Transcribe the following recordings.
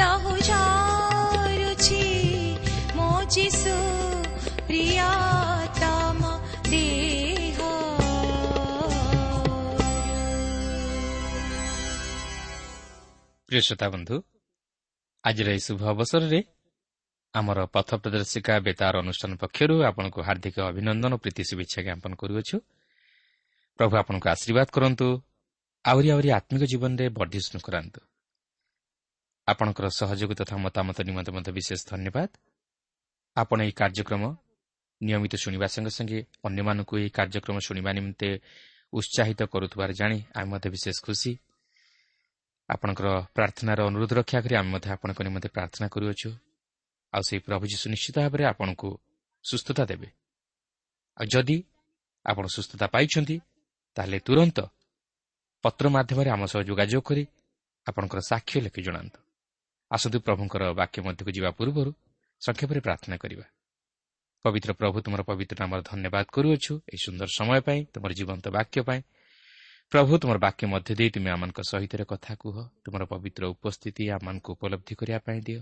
ଲହୁ ଝରୁଛି ମୋ ଚିଶୁ ପ୍ରିୟତମ ଦେହ ପ୍ରିୟଶ୍ରୋତା ବନ୍ଧୁ ଆଜିର ଏହି ଶୁଭ ଅବସରରେ ଆମର ପଥ ପ୍ରଦର୍ଶିକା ବେତାର ଅନୁଷ୍ଠାନ ପକ୍ଷରୁ ଆପଣଙ୍କୁ ହାର୍ଦ୍ଦିକ ଅଭିନନ୍ଦନ ଓ ପ୍ରୀତି ଶୁଭେଚ୍ଛା ଜ୍ଞାପନ କରୁଅଛୁ। ପ୍ରଭୁ ଆପଣଙ୍କୁ ଆଶୀର୍ବାଦ କରନ୍ତୁ ଆହୁରି ଆହୁରି ଆତ୍ମିକ ଜୀବନରେ ବର୍ଦ୍ଧିଷ୍ଣୁ କରାନ୍ତୁ। ଆପଣଙ୍କର ସହଯୋଗ ତଥା ମତାମତ ନିମନ୍ତେ ମଧ୍ୟ ବିଶେଷ ଧନ୍ୟବାଦ। ଆପଣ ଏହି କାର୍ଯ୍ୟକ୍ରମ ନିୟମିତ ଶୁଣିବା ସଙ୍ଗେ ସଙ୍ଗେ ଅନ୍ୟମାନଙ୍କୁ ଏହି କାର୍ଯ୍ୟକ୍ରମ ଶୁଣିବା ନିମନ୍ତେ ଉତ୍ସାହିତ କରୁଥିବାର ଜାଣି ଆମେ ମଧ୍ୟ ବିଶେଷ ଖୁସି। ଆପଣଙ୍କର ପ୍ରାର୍ଥନାର ଅନୁରୋଧ ରକ୍ଷା କରି ଆମେ ମଧ୍ୟ ଆପଣଙ୍କ ନିମନ୍ତେ ପ୍ରାର୍ଥନା କରୁଅଛୁ। ଆଉ ସେହି ପ୍ରଭୁ ଯୀଶୁ ନିଶ୍ଚିତ ଭାବରେ ଆପଣଙ୍କୁ ସୁସ୍ଥତା ଦେବେ। ଆଉ ଯଦି ଆପଣ ସୁସ୍ଥତା ପାଇଛନ୍ତି ତାହେଲେ ତୁରନ୍ତ ପତ୍ର ମାଧ୍ୟମରେ ଆମ ସହ ଯୋଗାଯୋଗ କରି ଆପଣଙ୍କର ସାକ୍ଷ୍ୟ ଲେଖି ଜଣାନ୍ତୁ। ଆସନ୍ତୁ ପ୍ରଭୁଙ୍କର ବାକ୍ୟ ମଧ୍ୟକୁ ଯିବା ପୂର୍ବରୁ ସଂକ୍ଷେପରେ ପ୍ରାର୍ଥନା କରିବା। ପବିତ୍ର ପ୍ରଭୁ ତୁମର ପବିତ୍ର ନାମର ଧନ୍ୟବାଦ କରୁଅଛୁ ଏହି ସୁନ୍ଦର ସମୟ ପାଇଁ ତୁମର ଜୀବନ୍ତ ବାକ୍ୟ ପାଇଁ। ପ୍ରଭୁ ତୁମର ବାକ୍ୟ ମଧ୍ୟ ଦେଇ ତୁମେ ଆମମାନଙ୍କ ସହିତ କଥା କୁହ। ତୁମର ପବିତ୍ର ଉପସ୍ଥିତି ଆମମାନଙ୍କୁ ଉପଲବ୍ଧି କରିବା ପାଇଁ ଦିଅ।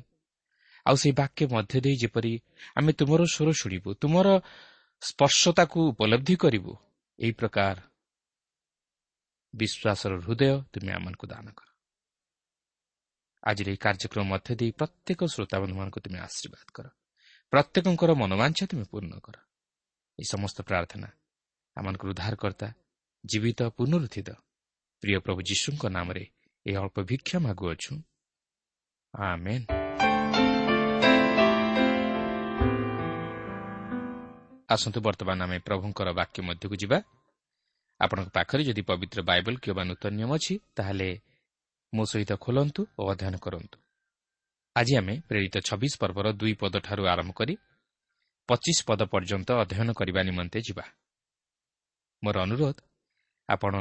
ଆଉ ସେହି ବାକ୍ୟ ମଧ୍ୟ ଦେଇ ଯେପରି ଆମେ ତୁମର ସ୍ୱର ଶୁଣିବୁ ତୁମର ସ୍ପର୍ଶତାକୁ ଉପଲବ୍ଧି କରିବୁ ଏହି ପ୍ରକାର ବିଶ୍ୱାସର ହୃଦୟ ତୁମେ ଆମମାନଙ୍କୁ ଦାନ କର। ଆଜିର ଏହି କାର୍ଯ୍ୟକ୍ରମ ମଧ୍ୟ ଦେଇ ପ୍ରତ୍ୟେକ ଶ୍ରୋତାବନ୍ଧୁମାନଙ୍କୁ ତୁମେ ଆଶୀର୍ବାଦ କର। ପ୍ରତ୍ୟେକଙ୍କର ମନୋବାଞ୍ଛା ତୁମେ ପୂର୍ଣ୍ଣ କର। ଏହି ସମସ୍ତ ପ୍ରାର୍ଥନା ଆମମାନଙ୍କର ଉଦ୍ଧାରକର୍ତ୍ତା ଜୀବିତ ପୁନରୁଦ୍ଧିତ ପ୍ରିୟ ପ୍ରଭୁ ଯୀଶୁଙ୍କ ନାମରେ ଏହି ଅଳ୍ପ ଭିକ୍ଷା ମାଗୁଅଛୁ। ଆସନ୍ତୁ ବର୍ତ୍ତମାନ ଆମେ ପ୍ରଭୁଙ୍କର ବାକ୍ୟ ମଧ୍ୟକୁ ଯିବା। ଆପଣଙ୍କ ପାଖରେ ଯଦି ପବିତ୍ର ବାଇବଲ କିମ୍ବା ନୂତନ ନିୟମ ଅଛି ତାହେଲେ ମୋ ସହିତ ଖୋଲନ୍ତୁ ଓ ଅଧ୍ୟୟନ କରନ୍ତୁ। ଆଜି ଆମେ ପ୍ରେରିତ ଛବିଶ ପର୍ବର ଦୁଇ ପଦଠାରୁ ଆରମ୍ଭ କରି ପଚିଶ ପଦ ପର୍ଯ୍ୟନ୍ତ ଅଧ୍ୟୟନ କରିବା ନିମନ୍ତେ ଯିବା। ମୋର ଅନୁରୋଧ ଆପଣ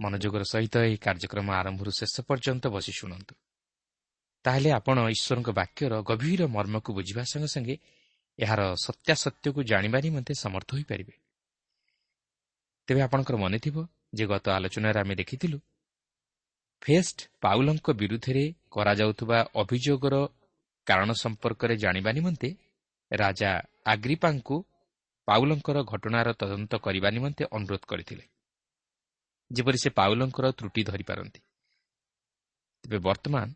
ମନୋଯୋଗର ସହିତ ଏହି କାର୍ଯ୍ୟକ୍ରମ ଆରମ୍ଭରୁ ଶେଷ ପର୍ଯ୍ୟନ୍ତ ବସି ଶୁଣନ୍ତୁ। ତାହେଲେ ଆପଣ ଈଶ୍ୱରଙ୍କ ବାକ୍ୟର ଗଭୀର ମର୍ମକୁ ବୁଝିବା ସଙ୍ଗେ ସଙ୍ଗେ ଏହାର ସତ୍ୟାସତ୍ୟକୁ ଜାଣିବା ନିମନ୍ତେ ସମର୍ଥ ହୋଇପାରିବେ। ତେବେ ଆପଣଙ୍କର ମନେଥିବ ଯେ ଗତ ଆଲୋଚନାରେ ଆମେ ଦେଖିଥିଲୁ ଫେଷ୍ଟ ପାଉଲଙ୍କ ବିରୁଦ୍ଧରେ କରାଯାଉଥିବା ଅଭିଯୋଗର କାରଣ ସମ୍ପର୍କରେ ଜାଣିବା ନିମନ୍ତେ ରାଜା ଆଗ୍ରିପାଙ୍କୁ ପାଉଲଙ୍କର ଘଟଣାର ତଦନ୍ତ କରିବା ନିମନ୍ତେ ଅନୁରୋଧ କରିଥିଲେ। ଯେପରି ସେ ପାଉଲଙ୍କର ତ୍ରୁଟି ଧରିପାରନ୍ତି। ତେବେ ବର୍ତ୍ତମାନ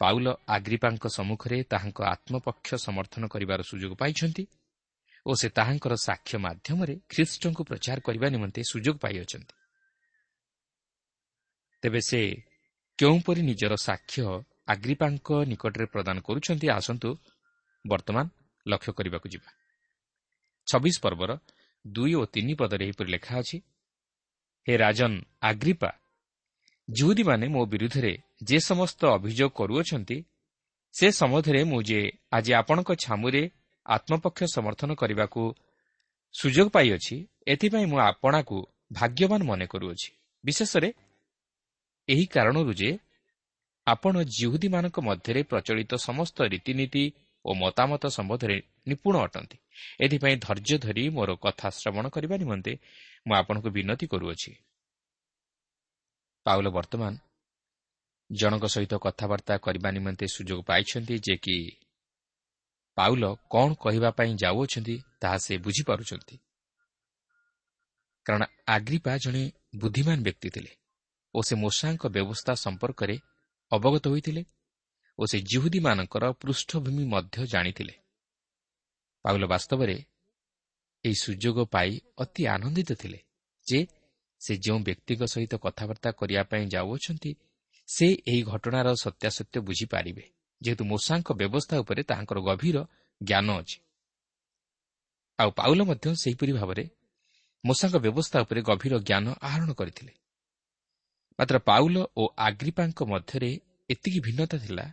ପାଉଲ ଆଗ୍ରିପାଙ୍କ ସମ୍ମୁଖରେ ତାହାଙ୍କ ଆତ୍ମପକ୍ଷ ସମର୍ଥନ କରିବାର ସୁଯୋଗ ପାଇଛନ୍ତି ଓ ସେ ତାହାଙ୍କର ସାକ୍ଷ୍ୟ ମାଧ୍ୟମରେ ଖ୍ରୀଷ୍ଟଙ୍କୁ ପ୍ରଚାର କରିବା ନିମନ୍ତେ ସୁଯୋଗ ପାଇଅଛନ୍ତି। ତେବେ ସେ କେଉଁପରି ନିଜର ସାକ୍ଷ୍ୟ ଆଗ୍ରିପାଙ୍କ ନିକଟରେ ପ୍ରଦାନ କରୁଛନ୍ତି ଆସନ୍ତୁ ବର୍ତ୍ତମାନ ଲକ୍ଷ୍ୟ କରିବାକୁ ଯିବା। ଛବିଶ ପର୍ବର ଦୁଇ ଓ ତିନି ପଦରେ ଏହିପରି ଲେଖା ଅଛି ହେ ରାଜନ ଆଗ୍ରିପା ଜୁହୁଦୀମାନେ ମୋ ବିରୁଦ୍ଧରେ ଯେ ସମସ୍ତ ଅଭିଯୋଗ କରୁଅଛନ୍ତି ସେ ସମ୍ବନ୍ଧରେ ମୁଁ ଯେ ଆଜି ଆପଣଙ୍କ ଛାମୁରେ ଆତ୍ମପକ୍ଷ ସମର୍ଥନ କରିବାକୁ ସୁଯୋଗ ପାଇଅଛି ଏଥିପାଇଁ ମୁଁ ଆପଣାକୁ ଭାଗ୍ୟବାନ ମନେ କରୁଅଛି। ବିଶେଷରେ ଏହି କାରଣରୁ ଯେ ଆପଣ ଜିହୁଦୀମାନଙ୍କ ମଧ୍ୟରେ ପ୍ରଚଳିତ ସମସ୍ତ ରୀତିନୀତି ଓ ମତାମତ ସମ୍ବନ୍ଧରେ ନିପୁଣ ଅଟନ୍ତି। ଏଥିପାଇଁ ଧୈର୍ଯ୍ୟ ଧରି ମୋର କଥା ଶ୍ରବଣ କରିବା ନିମନ୍ତେ ମୁଁ ଆପଣଙ୍କୁ ବିନତି କରୁଅଛି। ପାଉଲ ବର୍ତ୍ତମାନ ଜଣଙ୍କ ସହିତ କଥାବାର୍ତ୍ତା କରିବା ନିମନ୍ତେ ସୁଯୋଗ ପାଇଛନ୍ତି ଯେ କି ପାଉଲ କ'ଣ କହିବା ପାଇଁ ଯାଉଅଛନ୍ତି ତାହା ସେ ବୁଝିପାରୁଛନ୍ତି। କାରଣ ଆଗ୍ରିପା ଜଣେ ବୁଦ୍ଧିମାନ ବ୍ୟକ୍ତି ଥିଲେ। ଓ ସେ ମୂଷାଙ୍କ ବ୍ୟବସ୍ଥା ସମ୍ପର୍କରେ ଅବଗତ ହୋଇଥିଲେ ଓ ସେ ଜିହୁଦୀମାନଙ୍କର ପୃଷ୍ଠଭୂମି ମଧ୍ୟ ଜାଣିଥିଲେ। ପାଉଲ ବାସ୍ତବରେ ଏହି ସୁଯୋଗ ପାଇ ଅତି ଆନନ୍ଦିତ ଥିଲେ ଯେ ସେ ଯେଉଁ ବ୍ୟକ୍ତିଙ୍କ ସହିତ କଥାବାର୍ତ୍ତା କରିବା ପାଇଁ ଯାଉଅଛନ୍ତି ସେ ଏହି ଘଟଣାର ସତ୍ୟାସତ୍ୟ ବୁଝିପାରିବେ ଯେହେତୁ ମୂଷାଙ୍କ ବ୍ୟବସ୍ଥା ଉପରେ ତାହାଙ୍କର ଗଭୀର ଜ୍ଞାନ ଅଛି। ଆଉ ପାଉଲ ମଧ୍ୟ ସେହିପରି ଭାବରେ ମୂଷାଙ୍କ ବ୍ୟବସ୍ଥା ଉପରେ ଗଭୀର ଜ୍ଞାନ ଆହରଣ କରିଥିଲେ। ମାତ୍ର ପାଉଲ ଓ ଆଗ୍ରିପାଙ୍କ ମଧ୍ୟରେ ଏତିକି ଭିନ୍ନତା ଥିଲା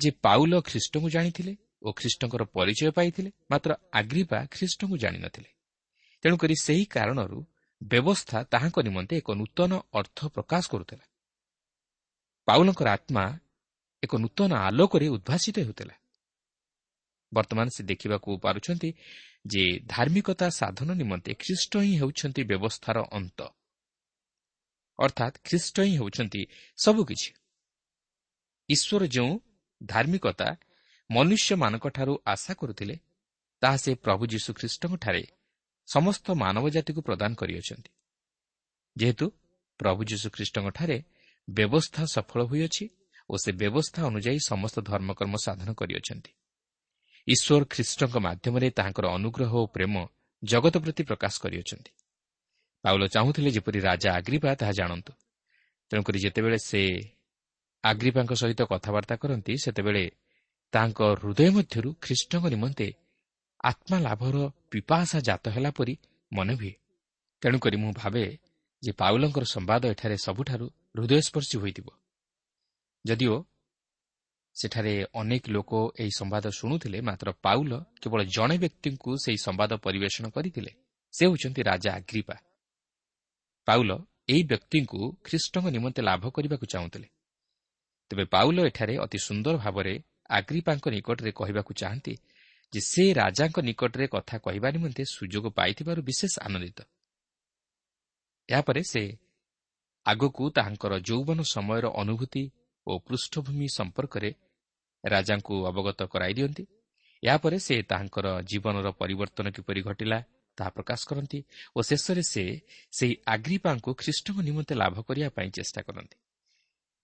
ଯେ ପାଉଲ ଖ୍ରୀଷ୍ଟଙ୍କୁ ଜାଣିଥିଲେ ଓ ଖ୍ରୀଷ୍ଟଙ୍କର ପରିଚୟ ପାଇଥିଲେ ମାତ୍ର ଆଗ୍ରିପା ଖ୍ରୀଷ୍ଟଙ୍କୁ ଜାଣିନଥିଲେ। ତେଣୁକରି ସେହି କାରଣରୁ ବ୍ୟବସ୍ଥା ତାହାଙ୍କ ନିମନ୍ତେ ଏକ ନୂତନ ଅର୍ଥ ପ୍ରକାଶ କରୁଥିଲା। ପାଉଲଙ୍କର ଆତ୍ମା ଏକ ନୂତନ ଆଲୋକରେ ଉଦ୍ଭାସିତ ହେଉଥିଲା। ବର୍ତ୍ତମାନ ସେ ଦେଖିବାକୁ ପାରୁଛନ୍ତି ଯେ ଧାର୍ମିକତା ସାଧନ ନିମନ୍ତେ ଖ୍ରୀଷ୍ଟ ହିଁ ହେଉଛନ୍ତି ବ୍ୟବସ୍ଥାର ଅନ୍ତ। ଅର୍ଥାତ୍ ଖ୍ରୀଷ୍ଟ ହିଁ ହେଉଛନ୍ତି ସବୁକିଛି ଈଶ୍ୱର ଯେଉଁ ଧାର୍ମିକତା ମନୁଷ୍ୟମାନଙ୍କଠାରୁ ଆଶା କରୁଥିଲେ ତାହା ସେ ପ୍ରଭୁ ଯୀଶୁଖ୍ରୀଷ୍ଟଙ୍କଠାରେ ସମସ୍ତ ମାନବ ଜାତିକୁ ପ୍ରଦାନ କରିଅଛନ୍ତି ଯେହେତୁ ପ୍ରଭୁ ଯୀଶୁଖ୍ରୀଷ୍ଟଙ୍କଠାରେ ବ୍ୟବସ୍ଥା ସଫଳ ହୋଇଅଛି ଓ ସେ ବ୍ୟବସ୍ଥା ଅନୁଯାୟୀ ସମସ୍ତ ଧର୍ମକର୍ମ ସାଧନ କରିଅଛନ୍ତି। ଈଶ୍ୱର ଖ୍ରୀଷ୍ଟଙ୍କ ମାଧ୍ୟମରେ ତାହାଙ୍କର ଅନୁଗ୍ରହ ଓ ପ୍ରେମ ଜଗତ ପ୍ରତି ପ୍ରକାଶ କରିଅଛନ୍ତି। ପାଉଲ ଚାହୁଁଥିଲେ ଯେପରି ରାଜା ଆଗ୍ରିପା ତାହା ଜାଣନ୍ତୁ। ତେଣୁକରି ଯେତେବେଳେ ସେ ଆଗ୍ରିପାଙ୍କ ସହିତ କଥାବାର୍ତ୍ତା କରନ୍ତି ସେତେବେଳେ ତାଙ୍କ ହୃଦୟ ମଧ୍ୟରୁ ଖ୍ରୀଷ୍ଟଙ୍କ ନିମନ୍ତେ ଆତ୍ମା ଲାଭର ପିପାସା ଜାତ ହେଲା ପରି ମନେ ହୁଏ। ତେଣୁକରି ମୁଁ ଭାବେ ଯେ ପାଉଲଙ୍କର ସମ୍ବାଦ ଏଠାରେ ସବୁଠାରୁ ହୃଦୟସ୍ପର୍ଶୀ ହୋଇଥିବ। ଯଦିଓ ସେଠାରେ ଅନେକ ଲୋକ ଏହି ସମ୍ବାଦ ଶୁଣୁଥିଲେ ମାତ୍ର ପାଉଲ କେବଳ ଜଣେ ବ୍ୟକ୍ତିଙ୍କୁ ସେହି ସମ୍ବାଦ ପରିବେଷଣ କରିଥିଲେ ସେ ହେଉଛନ୍ତି ରାଜା ଆଗ୍ରିପା ପାଉଲ ଏହି ବ୍ୟକ୍ତିଙ୍କୁ ଖ୍ରୀଷ୍ଟଙ୍କ ନିମନ୍ତେ ଲାଭ କରିବାକୁ ଚାହୁଁଥିଲେ। ତେବେ ପାଉଲ ଏଠାରେ ଅତି ସୁନ୍ଦର ଭାବରେ ଆଗ୍ରିପାଙ୍କ ନିକଟରେ କହିବାକୁ ଚାହାନ୍ତି ଯେ ସେ ରାଜାଙ୍କ ନିକଟରେ କଥା କହିବା ନିମନ୍ତେ ସୁଯୋଗ ପାଇଥିବାରୁ ବିଶେଷ ଆନନ୍ଦିତ। ଏହାପରେ ସେ ଆଗକୁ ତାହାଙ୍କର ଯୌବନ ସମୟର ଅନୁଭୂତି ଓ ପୃଷ୍ଠଭୂମି ସମ୍ପର୍କରେ ରାଜାଙ୍କୁ ଅବଗତ କରାଇ ଦିଅନ୍ତି। ଏହାପରେ ସେ ତାହାଙ୍କର ଜୀବନର ପରିବର୍ତ୍ତନ କିପରି ଘଟିଲା ତାହା ପ୍ରକାଶ କରନ୍ତି ଓ ଶେଷରେ ସେ ସେହି ଆଗ୍ରିପାଙ୍କୁ ଖ୍ରୀଷ୍ଟଙ୍କ ନିମନ୍ତେ ଲାଭ କରିବା ପାଇଁ ଚେଷ୍ଟା କରନ୍ତି।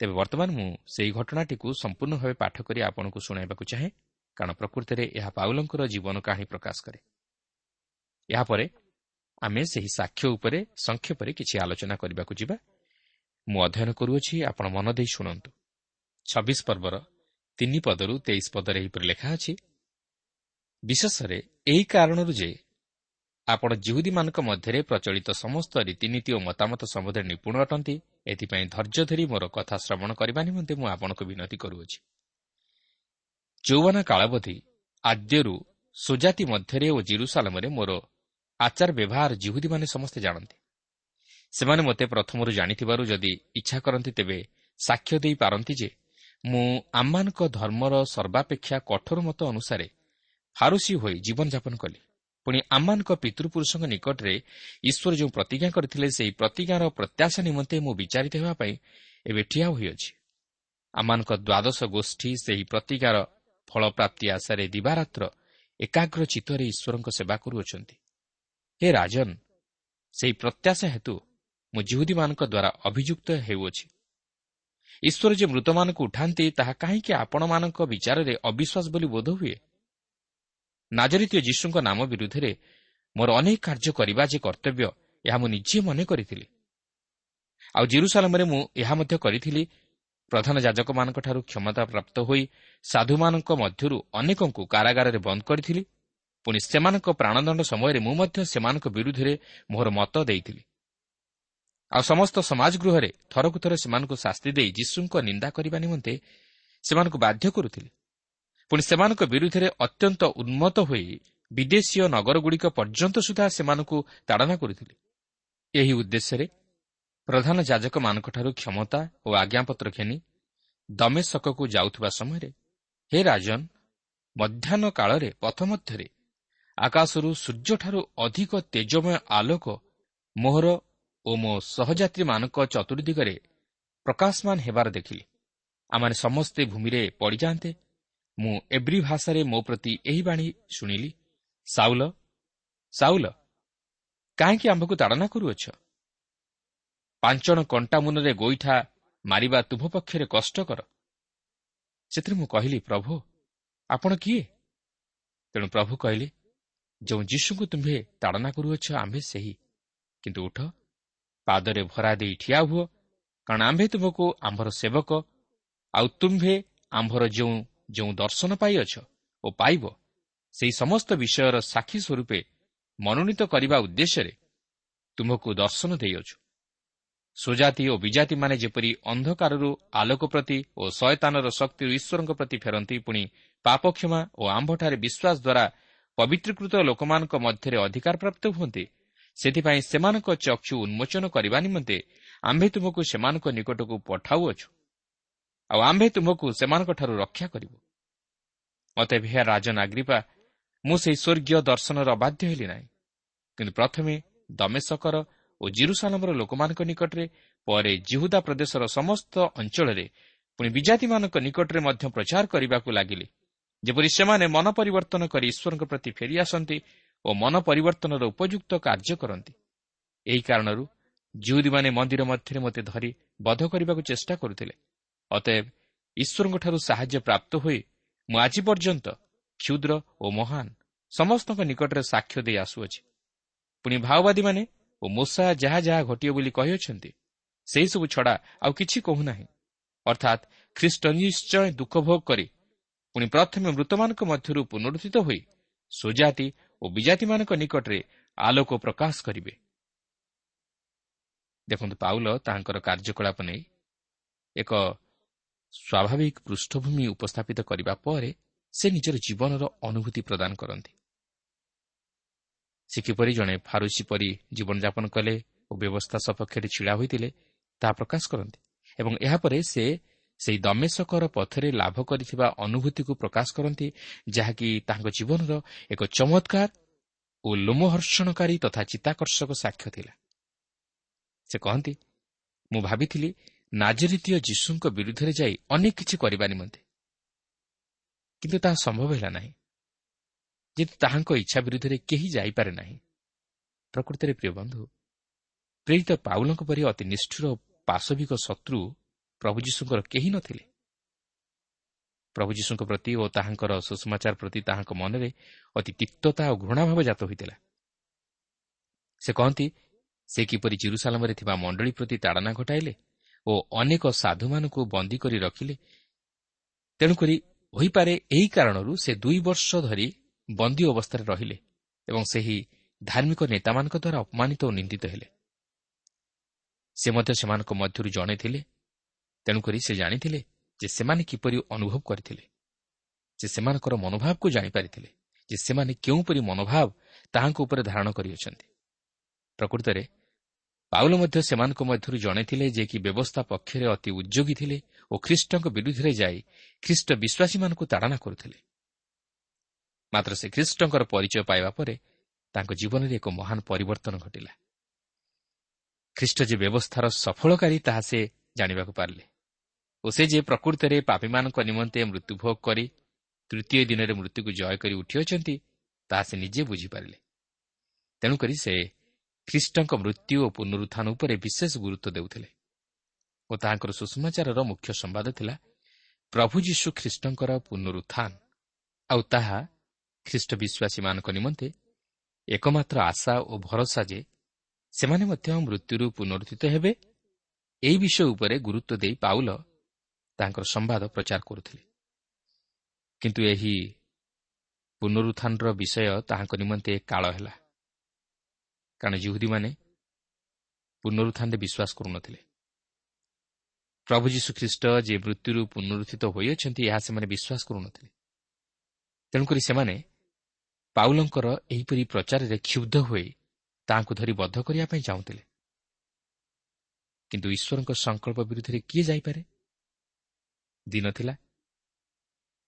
ତେବେ ବର୍ତ୍ତମାନ ମୁଁ ସେହି ଘଟଣାଟିକୁ ସମ୍ପୂର୍ଣ୍ଣ ଭାବେ ପାଠ କରି ଆପଣଙ୍କୁ ଶୁଣାଇବାକୁ ଚାହେଁ କାରଣ ପ୍ରକୃତିରେ ଏହା ପାଉଲଙ୍କର ଜୀବନ କାହାଣୀ ପ୍ରକାଶ କରେ। ଏହାପରେ ଆମେ ସେହି ସାକ୍ଷ୍ୟ ଉପରେ ସଂକ୍ଷେପରେ କିଛି ଆଲୋଚନା କରିବାକୁ ଯିବା। ମୁଁ ଅଧ୍ୟୟନ କରୁଅଛି ଆପଣ ମନ ଦେଇ ଶୁଣନ୍ତୁ। ଛବିଶ ପର୍ବର ତିନି ପଦରୁ ତେଇଶ ପଦରେ ଏହିପରି ଲେଖା ଅଛି ବିଶେଷରେ ଏହି କାରଣରୁ ଯେ ଆପଣ ଜିହୁଦୀମାନଙ୍କ ମଧ୍ୟରେ ପ୍ରଚଳିତ ସମସ୍ତ ରୀତିନୀତି ଓ ମତାମତ ସମ୍ବନ୍ଧରେ ନିପୁଣ ଅଟନ୍ତି। ଏଥିପାଇଁ ଧୈର୍ଯ୍ୟ ଧରି ମୋର କଥା ଶ୍ରବଣ କରିବା ନିମନ୍ତେ ମୁଁ ଆପଣଙ୍କୁ ବିନତି କରୁଅଛି। ଯୌବନା କାଳାବଧି ଆଦ୍ୟରୁ ସୁଜାତି ମଧ୍ୟରେ ଓ ଜିରୁସାଲମରେ ମୋର ଆଚାର ବ୍ୟବହାର ଜିହୁଦୀମାନେ ସମସ୍ତେ ଜାଣନ୍ତି। ସେମାନେ ମୋତେ ପ୍ରଥମରୁ ଜାଣିଥିବାରୁ ଯଦି ଇଚ୍ଛା କରନ୍ତି ତେବେ ସାକ୍ଷ୍ୟ ଦେଇପାରନ୍ତି ଯେ ମୁଁ ଆମମାନଙ୍କ ଧର୍ମର ସର୍ବାପେକ୍ଷା କଠୋର ମତ ଅନୁସାରେ ଫାରୁସି ହୋଇ ଜୀବନଯାପନ କଲି। ପୁଣି ଆମମାନଙ୍କ ପିତୃପୁରୁଷଙ୍କ ନିକଟରେ ଈଶ୍ୱର ଯେଉଁ ପ୍ରତିଜ୍ଞା କରିଥିଲେ ସେହି ପ୍ରତିଜ୍ଞାର ପ୍ରତ୍ୟାଶା ନିମନ୍ତେ ମୁଁ ବିଚାରିତ ହେବା ପାଇଁ ଏବେ ଠିଆ ହୋଇଅଛି। ଆମମାନଙ୍କ ଦ୍ୱାଦଶ ଗୋଷ୍ଠୀ ସେହି ପ୍ରତିଜ୍ଞାର ଫଳପ୍ରାପ୍ତି ଆଶାରେ ଦିବାରାତ୍ର ଏକାଗ୍ର ଚିତ୍ତରେ ଈଶ୍ୱରଙ୍କ ସେବା କରୁଅଛନ୍ତି। ହେ ରାଜନ ସେହି ପ୍ରତ୍ୟାଶା ହେତୁ ମୁଁ ଜିହୁଦୀମାନଙ୍କ ଦ୍ୱାରା ଅଭିଯୁକ୍ତ ହେଉଅଛି। ଈଶ୍ୱର ଯେ ମୃତମାନଙ୍କୁ ଉଠାନ୍ତି ତାହା କାହିଁକି ଆପଣମାନଙ୍କ ବିଚାରରେ ଅବିଶ୍ୱାସ ବୋଲି ବୋଧ ହୁଏ ନାଜରିତୀୟ ଯୀଶୁଙ୍କ ନାମ ବିରୁଦ୍ଧରେ ମୋର ଅନେକ କାର୍ଯ୍ୟ କରିବା ଯେ କର୍ତ୍ତବ୍ୟ ଏହା ମୁଁ ନିଜେ ମନେ କରିଥିଲି। ଆଉ ଜିରୁସାଲାମରେ ମୁଁ ଏହା ମଧ୍ୟ କରିଥିଲି। ପ୍ରଧାନ ଯାଜକମାନଙ୍କଠାରୁ କ୍ଷମତା ପ୍ରାପ୍ତ ହୋଇ ସାଧୁମାନଙ୍କ ମଧ୍ୟରୁ ଅନେକଙ୍କୁ କାରାଗାରରେ ବନ୍ଦ କରିଥିଲି। ପୁଣି ସେମାନଙ୍କ ପ୍ରାଣଦଣ୍ଡ ସମୟରେ ମୁଁ ମଧ୍ୟ ସେମାନଙ୍କ ବିରୁଦ୍ଧରେ ମୋର ମତ ଦେଇଥିଲି। ଆଉ ସମସ୍ତ ସମାଜ ଗୃହରେ ଥରକୁ ଥର ସେମାନଙ୍କୁ ଶାସ୍ତି ଦେଇ ଯୀଶୁଙ୍କ ନିନ୍ଦା କରିବା ନିମନ୍ତେ ସେମାନଙ୍କୁ ବାଧ୍ୟ କରୁଥିଲି। ପୁଣି ସେମାନଙ୍କ ବିରୁଦ୍ଧରେ ଅତ୍ୟନ୍ତ ଉନ୍ମତ ହୋଇ ବିଦେଶୀୟ ନଗରଗୁଡ଼ିକ ପର୍ଯ୍ୟନ୍ତ ସୁଦ୍ଧା ସେମାନଙ୍କୁ ତାଡ଼ନା କରୁଥିଲେ। ଏହି ଉଦ୍ଦେଶ୍ୟରେ ପ୍ରଧାନ ଯାଜକମାନଙ୍କଠାରୁ କ୍ଷମତା ଓ ଆଜ୍ଞାପତ୍ର ଘେନି ଦମେଶକକୁ ଯାଉଥିବା ସମୟରେ ହେ ରାଜନ ମଧ୍ୟାହ୍ନ କାଳରେ ପଥ ମଧ୍ୟରେ ଆକାଶରୁ ସୂର୍ଯ୍ୟଠାରୁ ଅଧିକ ତେଜମୟ ଆଲୋକ ମୋହର ଓ ମୋ ସହଯାତ୍ରୀମାନଙ୍କ ଚତୁର୍ଦିଗରେ ପ୍ରକାଶମାନ ହେବାର ଦେଖିଲି। ଆମମାନେ ସମସ୍ତେ ଭୂମିରେ ପଡ଼ିଯାଆନ୍ତେ ମୁଁ ଏବ୍ରି ଭାଷାରେ ମୋ ପ୍ରତି ଏହି ବାଣୀ ଶୁଣିଲି ସାଉଲ ସାଉଲ କାହିଁକି ଆମ୍ଭକୁ ତାଡ଼ନା କରୁଅଛ? ପାଞ୍ଚଣ କଣ୍ଟା ମୁନରେ ଗୋଇଠା ମାରିବା ତୁଭ ପକ୍ଷରେ କଷ୍ଟକର ସେଥିରେ ମୁଁ କହିଲି ପ୍ରଭୁ ଆପଣ କିଏ? ତେଣୁ ପ୍ରଭୁ କହିଲେ ଯେଉଁ ଯୀଶୁଙ୍କୁ ତୁମ୍ଭେ ତାଡ଼ନା କରୁଅଛ ଆମ୍ଭେ ସେହି। କିନ୍ତୁ ଉଠ ପାଦରେ ଭରା ଦେଇ ଠିଆ ହୁଅ କାରଣ ଆମ୍ଭେ ତୁମକୁ ଆମ୍ଭର ସେବକ ଆଉ ତୁମ୍ଭେ ଆମ୍ଭର ଯେଉଁ ଯେଉଁ ଦର୍ଶନ ପାଇଅଛ ଓ ପାଇବ ସେହି ସମସ୍ତ ବିଷୟର ସାକ୍ଷୀ ସ୍ୱରୂପେ ମନୋନୀତ କରିବା ଉଦ୍ଦେଶ୍ୟରେ ତୁମକୁ ଦର୍ଶନ ଦେଇଅଛୁ। ସୁଜାତି ଓ ବିଜାତିମାନେ ଯେପରି ଅନ୍ଧକାରରୁ ଆଲୋକ ପ୍ରତି ଓ ଶୟତାନର ଶକ୍ତିରୁ ଈଶ୍ୱରଙ୍କ ପ୍ରତି ଫେରନ୍ତି ପୁଣି ପାପକ୍ଷମା ଓ ଆମ୍ଭଠାରେ ବିଶ୍ୱାସ ଦ୍ୱାରା ପବିତ୍ରକୃତ ଲୋକମାନଙ୍କ ମଧ୍ୟରେ ଅଧିକାର ପ୍ରାପ୍ତ ହୁଅନ୍ତି ସେଥିପାଇଁ ସେମାନଙ୍କ ଚକ୍ଷୁ ଉନ୍ମୋଚନ କରିବା ନିମନ୍ତେ ଆମ୍ଭେ ତୁମକୁ ସେମାନଙ୍କ ନିକଟକୁ ପଠାଉଅଛୁ। ଆଉ ଆମ୍ଭେ ତୁମକୁ ସେମାନଙ୍କଠାରୁ ରକ୍ଷା କରିବୁ। ମୋତେ ଭେୟା ରାଜନାଗ୍ରିପା ମୁଁ ସେହି ସ୍ୱର୍ଗୀୟ ଦର୍ଶନର ଅବାଧ୍ୟ ହେଲି ନାହିଁ। କିନ୍ତୁ ପ୍ରଥମେ ଦମେଶକର ଓ ଜିରୁସାଲମର ଲୋକମାନଙ୍କ ନିକଟରେ ପରେ ଜିହୁଦା ପ୍ରଦେଶର ସମସ୍ତ ଅଞ୍ଚଳରେ ପୁଣି ବିଜାତିମାନଙ୍କ ନିକଟରେ ମଧ୍ୟ ପ୍ରଚାର କରିବାକୁ ଲାଗିଲି। ଯେପରି ସେମାନେ ମନ ପରିବର୍ତ୍ତନ କରି ଈଶ୍ୱରଙ୍କ ପ୍ରତି ଫେରିଆସନ୍ତି ଓ ମନ ପରିବର୍ତ୍ତନର ଉପଯୁକ୍ତ କାର୍ଯ୍ୟ କରନ୍ତି। ଏହି କାରଣରୁ ଜୁଉଦୀମାନେ ମନ୍ଦିର ମଧ୍ୟରେ ମୋତେ ଧରି ବଧ କରିବାକୁ ଚେଷ୍ଟା କରୁଥିଲେ। ଅତଏବ ଈଶ୍ୱରଙ୍କଠାରୁ ସାହାଯ୍ୟ ପ୍ରାପ୍ତ ହୋଇ ମୁଁ ଆଜି ପର୍ଯ୍ୟନ୍ତ କ୍ଷୁଦ୍ର ଓ ମହାନ ସମସ୍ତଙ୍କ ନିକଟରେ ସାକ୍ଷ୍ୟ ଦେଇ ଆସୁଅଛି। ପୁଣି ମାଓବାଦୀମାନେ ଓ ମୂଷା ଯାହା ଯାହା ଘଟିବ ବୋଲି କହିଅଛନ୍ତି ସେହିସବୁ ଛଡ଼ା ଆଉ କିଛି କହୁନାହିଁ। ଅର୍ଥାତ୍ ଖ୍ରୀଷ୍ଟ ନିଶ୍ଚୟ ଦୁଃଖ ଭୋଗ କରି ପୁଣି ପ୍ରଥମେ ମୃତମାନଙ୍କ ମଧ୍ୟରୁ ପୁନରୁଦ୍ଧିତ ହୋଇ ସୁଜାତି ଓ ବିଜାତିମାନଙ୍କ ନିକଟରେ ଆଲୋକ ପ୍ରକାଶ କରିବେ। ଦେଖନ୍ତୁ ପାଉଲ ତାହାଙ୍କର କାର୍ଯ୍ୟକଳାପ ନେଇ ଏକ ସ୍ୱାଭାବିକ ପୃଷ୍ଠଭୂମି ଉପସ୍ଥାପିତ କରିବା ପରେ ସେ ନିଜର ଜୀବନର ଅନୁଭୂତି ପ୍ରଦାନ କରନ୍ତି। ସେ କିପରି ଜଣେ ଫାରୁସି ପରି ଜୀବନଯାପନ କଲେ ଓ ବ୍ୟବସ୍ଥା ସପକ୍ଷରେ ଛିଡ଼ା ହୋଇଥିଲେ ତାହା ପ୍ରକାଶ କରନ୍ତି ଏବଂ ଏହାପରେ ସେ ସେହି ଦମେଶକର ପଥରେ ଲାଭ କରିଥିବା ଅନୁଭୂତିକୁ ପ୍ରକାଶ କରନ୍ତି ଯାହାକି ତାଙ୍କ ଜୀବନର ଏକ ଚମତ୍କାର ଓ ଲୋମହର୍ଷଣକାରୀ ତଥା ଚିତ୍ତାକର୍ଷକ ସାକ୍ଷ୍ୟ ଥିଲା। ସେ କହନ୍ତି ମୁଁ ଭାବିଥିଲି ନାଜରିତୀୟ ଯୀଶୁଙ୍କ ବିରୁଦ୍ଧରେ ଯାଇ ଅନେକ କିଛି କରିବା ନିମନ୍ତେ କିନ୍ତୁ ତାହା ସମ୍ଭବ ହେଲା ନାହିଁ। ଯେହେତୁ ତାହାଙ୍କ ଇଚ୍ଛା ବିରୁଦ୍ଧରେ କେହି ଯାଇପାରେ ନାହିଁ। ପ୍ରକୃତରେ ପ୍ରିୟ ବନ୍ଧୁ ପ୍ରେରିତ ପାଉଲଙ୍କ ପରି ଅତି ନିଷ୍ଠୁର ପାଶବିକ ଶତ୍ରୁ ପ୍ରଭୁ ଯୀଶୁଙ୍କର କେହି ନଥିଲେ। ପ୍ରଭୁ ଯୀଶୁଙ୍କ ପ୍ରତି ଓ ତାହାଙ୍କର ସୁଷମାଚାର ପ୍ରତି ତାହାଙ୍କ ମନରେ ଅତି ତିକ୍ତତା ଓ ଘୃଣାଭାବ ଜାତ ହୋଇଥିଲା। ସେ କହନ୍ତି ସେ କିପରି ଜିରୁସାଲାମରେ ଥିବା ମଣ୍ଡଳୀ ପ୍ରତି ତାଡ଼ନା ଘଟାଇଲେ ଓ ଅନେକ ସାଧୁମାନଙ୍କୁ ବନ୍ଦୀ କରି ରଖିଲେ। ତେଣୁକରି ହୋଇପାରେ ଏହି କାରଣରୁ ସେ ଦୁଇ ବର୍ଷ ଧରି ବନ୍ଦୀ ଅବସ୍ଥାରେ ରହିଲେ ଏବଂ ସେହି ଧାର୍ମିକ ନେତାମାନଙ୍କ ଦ୍ୱାରା ଅପମାନିତ ଓ ନିନ୍ଦିତ ହେଲେ। ସେ ମଧ୍ୟ ସେମାନଙ୍କ ମଧ୍ୟରୁ ଜଣେ ଥିଲେ। ତେଣୁକରି ସେ ଜାଣିଥିଲେ ଯେ ସେମାନେ କିପରି ଅନୁଭବ କରିଥିଲେ ଯେ ସେମାନଙ୍କର ମନୋଭାବକୁ ଜାଣିପାରିଥିଲେ ଯେ ସେମାନେ କେଉଁପରି ମନୋଭାବ ତାହାଙ୍କ ଉପରେ ଧାରଣ କରିଅଛନ୍ତି। ପ୍ରକୃତରେ ପାଉଲ ମଧ୍ୟ ସେମାନଙ୍କ ମଧ୍ୟରୁ ଜଣେଥିଲେ ଯେ କି ବ୍ୟବସ୍ଥା ପକ୍ଷରେ ଅତି ଉଦ୍ୟୋଗୀ ଥିଲେ ଓ ଖ୍ରୀଷ୍ଟଙ୍କ ବିରୁଦ୍ଧରେ ଯାଇ ଖ୍ରୀଷ୍ଟ ବିଶ୍ୱାସୀମାନଙ୍କୁ ତାଡ଼ନା କରୁଥିଲେ। ମାତ୍ର ସେ ଖ୍ରୀଷ୍ଟଙ୍କର ପରିଚୟ ପାଇବା ପରେ ତାଙ୍କ ଜୀବନରେ ଏକ ମହାନ ପରିବର୍ତ୍ତନ ଘଟିଲା। ଖ୍ରୀଷ୍ଟ ଯେ ବ୍ୟବସ୍ଥାର ସଫଳକାରୀ ତାହା ସେ ଜାଣିବାକୁ ପାରିଲେ ଓ ସେ ଯେ ପ୍ରକୃତରେ ପାପୀମାନଙ୍କ ନିମନ୍ତେ ମୃତ୍ୟୁଭୋଗ କରି ତୃତୀୟ ଦିନରେ ମୃତ୍ୟୁକୁ ଜୟ କରି ଉଠିଅଛନ୍ତି ତାହା ସେ ନିଜେ ବୁଝିପାରିଲେ। ତେଣୁକରି ସେ ଖ୍ରୀଷ୍ଟଙ୍କ ମୃତ୍ୟୁ ଓ ପୁନରୁତ୍ଥାନ ଉପରେ ବିଶେଷ ଗୁରୁତ୍ୱ ଦେଉଥିଲେ ଓ ତାହାଙ୍କର ସୁଷମାଚାରର ମୁଖ୍ୟ ସମ୍ବାଦ ଥିଲା ପ୍ରଭୁ ଯୀଶୁ ଖ୍ରୀଷ୍ଟଙ୍କର ପୁନରୁତ୍ଥାନ। ଆଉ ତାହା ଖ୍ରୀଷ୍ଟ ବିଶ୍ୱାସୀମାନଙ୍କ ନିମନ୍ତେ ଏକମାତ୍ର ଆଶା ଓ ଭରସା ଯେ ସେମାନେ ମଧ୍ୟ ମୃତ୍ୟୁରୁ ପୁନରୁଦ୍ଧିତ ହେବେ ଏହି ବିଷୟ ଉପରେ ଗୁରୁତ୍ୱ ଦେଇ ପାଉଲ ତାଙ୍କର ସମ୍ବାଦ ପ୍ରଚାର କରୁଥିଲେ। କିନ୍ତୁ ଏହି ପୁନରୁତ୍ଥାନର ବିଷୟ ତାହାଙ୍କ ନିମନ୍ତେ କାଳ ହେଲା। କାରଣ ଜୁହୁଦୀମାନେ ପୁନରୁତ୍ଥାନରେ ବିଶ୍ୱାସ କରୁନଥିଲେ ପ୍ରଭୁ ଯୀଶୁଖ୍ରୀଷ୍ଟ ଯେ ମୃତ୍ୟୁରୁ ପୁନରୁଦ୍ଧିତ ହୋଇଅଛନ୍ତି ଏହା ସେମାନେ ବିଶ୍ୱାସ କରୁନଥିଲେ ତେଣୁକରି ସେମାନେ ପାଉଲଙ୍କର ଏହିପରି ପ୍ରଚାରରେ କ୍ଷୁବ୍ଧ ହୋଇ ତାହାଙ୍କୁ ଧରି ବଦ୍ଧ କରିବା ପାଇଁ ଚାହୁଁଥିଲେ। କିନ୍ତୁ ଈଶ୍ୱରଙ୍କ ସଂକଳ୍ପ ବିରୁଦ୍ଧରେ କିଏ ଯାଇପାରେ? ଦିନ ଥିଲା।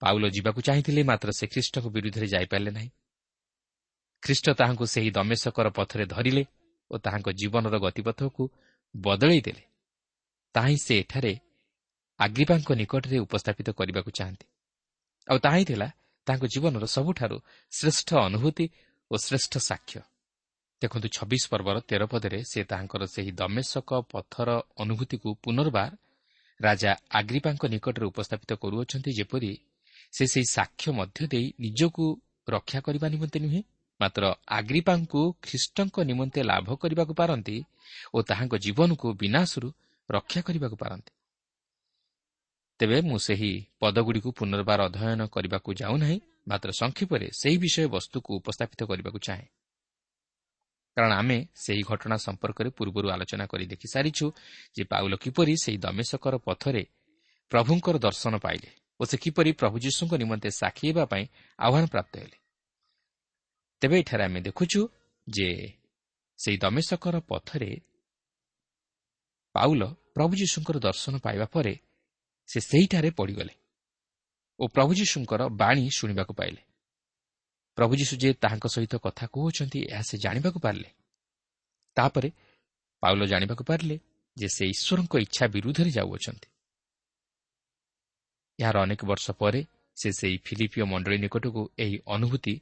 ପାଉଲ ଯିବାକୁ ଚାହିଁଥିଲେ ମାତ୍ର ସେ ଖ୍ରୀଷ୍ଟଙ୍କ ବିରୁଦ୍ଧରେ ଯାଇପାରିଲେ ନାହିଁ। ଖ୍ରୀଷ୍ଟ ତାହାଙ୍କୁ ସେହି ଦମେଶକର ପଥରେ ଧରିଲେ ଓ ତାହାଙ୍କ ଜୀବନର ଗତିପଥକୁ ବଦଳାଇ ଦେଲେ। ତାହା ହିଁ ସେ ଏଠାରେ ଆଗ୍ରିପାଙ୍କ ନିକଟରେ ଉପସ୍ଥାପିତ କରିବାକୁ ଚାହାନ୍ତି। ଆଉ ତାହା ହିଁ ଥିଲା ତାଙ୍କ ଜୀବନର ସବୁଠାରୁ ଶ୍ରେଷ୍ଠ ଅନୁଭୂତି ଓ ଶ୍ରେଷ୍ଠ ସାକ୍ଷ୍ୟ। ଦେଖନ୍ତୁ ଛବିଶ ପର୍ବର ତେର ପଦରେ ସେ ତାହାଙ୍କର ସେହି ଦମେଶକ ପଥର ଅନୁଭୂତିକୁ ପୁନର୍ବାର ରାଜା ଆଗ୍ରିପାଙ୍କ ନିକଟରେ ଉପସ୍ଥାପିତ କରୁଅଛନ୍ତି ଯେପରି ସେ ସେହି ସାକ୍ଷ୍ୟ ମଧ୍ୟ ଦେଇ ନିଜକୁ ରକ୍ଷା କରିବା ନିମନ୍ତେ ନୁହେଁ ମାତ୍ର ଆଗ୍ରିପାଙ୍କୁ ଖ୍ରୀଷ୍ଟଙ୍କ ନିମନ୍ତେ ଲାଭ କରିବାକୁ ପାରନ୍ତି ଓ ତାହାଙ୍କ ଜୀବନକୁ ବିନାଶରୁ ରକ୍ଷା କରିବାକୁ ପାରନ୍ତି। ତେବେ ମୁଁ ସେହି ପଦଗୁଡ଼ିକୁ ପୁନର୍ବାର ଅଧ୍ୟୟନ କରିବାକୁ ଯାଉନାହିଁ ମାତ୍ର ସଂକ୍ଷେପରେ ସେହି ବିଷୟ ବସ୍ତୁକୁ ଉପସ୍ଥାପିତ କରିବାକୁ ଚାହେଁ। କାରଣ ଆମେ ସେହି ଘଟଣା ସମ୍ପର୍କରେ ପୂର୍ବରୁ ଆଲୋଚନା କରି ଦେଖିସାରିଛୁ ଯେ ପାଉଲ କିପରି ସେହି ଦମେଶକର ପଥରେ ପ୍ରଭୁଙ୍କର ଦର୍ଶନ ପାଇଲେ ଓ ସେ କିପରି ପ୍ରଭୁ ଯୀଶୁଙ୍କ ନିମନ୍ତେ ସାକ୍ଷୀ ହେବା ପାଇଁ ଆହ୍ୱାନ ପ୍ରାପ୍ତ ହେଲେ। ତେବେ ଏଠାରେ ଆମେ ଦେଖୁଛୁ ଯେ ସେହି ଦମେଶକର ପଥରେ ପାଉଲ ପ୍ରଭୁ ଯୀଶୁଙ୍କର ଦର୍ଶନ ପାଇବା ପରେ ସେ ସେହିଠାରେ ପଡ଼ିଗଲେ ଓ ପ୍ରଭୁ ଯୀଶୁଙ୍କର ବାଣୀ ଶୁଣିବାକୁ ପାଇଲେ। ପ୍ରଭୁ ଯୀଶୁ ଯେ ତାହାଙ୍କ ସହିତ କଥା କହୁଅଛନ୍ତି ଏହା ସେ ଜାଣିବାକୁ ପାରିଲେ। ତାପରେ ପାଉଲ ଜାଣିବାକୁ ପାରିଲେ ଯେ ସେ ଈଶ୍ୱରଙ୍କ ଇଚ୍ଛା ବିରୁଦ୍ଧରେ ଯାଉଅଛନ୍ତି। ଏହାର ଅନେକ ବର୍ଷ ପରେ ସେ ସେହି ଫିଲିପିଓ ମଣ୍ଡଳୀ ନିକଟକୁ ଏହି ଅନୁଭୂତି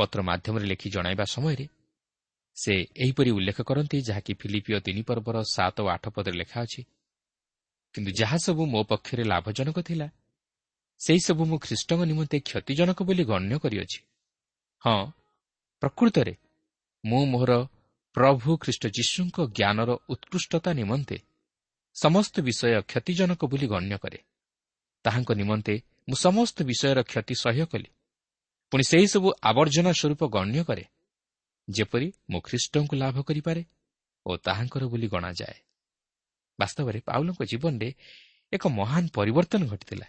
ପତ୍ର ମାଧ୍ୟମରେ ଲେଖି ଜଣାଇବା ସମୟରେ ସେ ଏହିପରି ଉଲ୍ଲେଖ କରନ୍ତି ଯାହାକି ଫିଲିପିଓ ତିନି ପର୍ବର ସାତ ଓ ଆଠ ପଦରେ ଲେଖା ଅଛି କିନ୍ତୁ ଯାହାସବୁ ମୋ ପକ୍ଷରେ ଲାଭଜନକ ଥିଲା ସେହିସବୁ ମୁଁ ଖ୍ରୀଷ୍ଟଙ୍କ ନିମନ୍ତେ କ୍ଷତିଜନକ ବୋଲି ଗଣ୍ୟ କରିଅଛି। ହଁ ପ୍ରକୃତରେ ମୁଁ ମୋର ପ୍ରଭୁ ଖ୍ରୀଷ୍ଟ ଯୀଶୁଙ୍କ ଜ୍ଞାନର ଉତ୍କୃଷ୍ଟତା ନିମନ୍ତେ ସମସ୍ତ ବିଷୟ କ୍ଷତିଜନକ ବୋଲି ଗଣ୍ୟ କରେ। ତାହାଙ୍କ ନିମନ୍ତେ ମୁଁ ସମସ୍ତ ବିଷୟର କ୍ଷତି ସହ୍ୟ କଲି। ପୁଣି ସେହିସବୁ ଆବର୍ଜନା ସ୍ୱରୂପ ଗଣ୍ୟ କରେ ଯେପରି ମୁଁ ଖ୍ରୀଷ୍ଟଙ୍କୁ ଲାଭ କରିପାରେ ଓ ତାହାଙ୍କର ବୋଲି ଗଣାଯାଏ। ବାସ୍ତବରେ ପାଉଲଙ୍କ ଜୀବନରେ ଏକ ମହାନ ପରିବର୍ତ୍ତନ ଘଟିଥିଲା।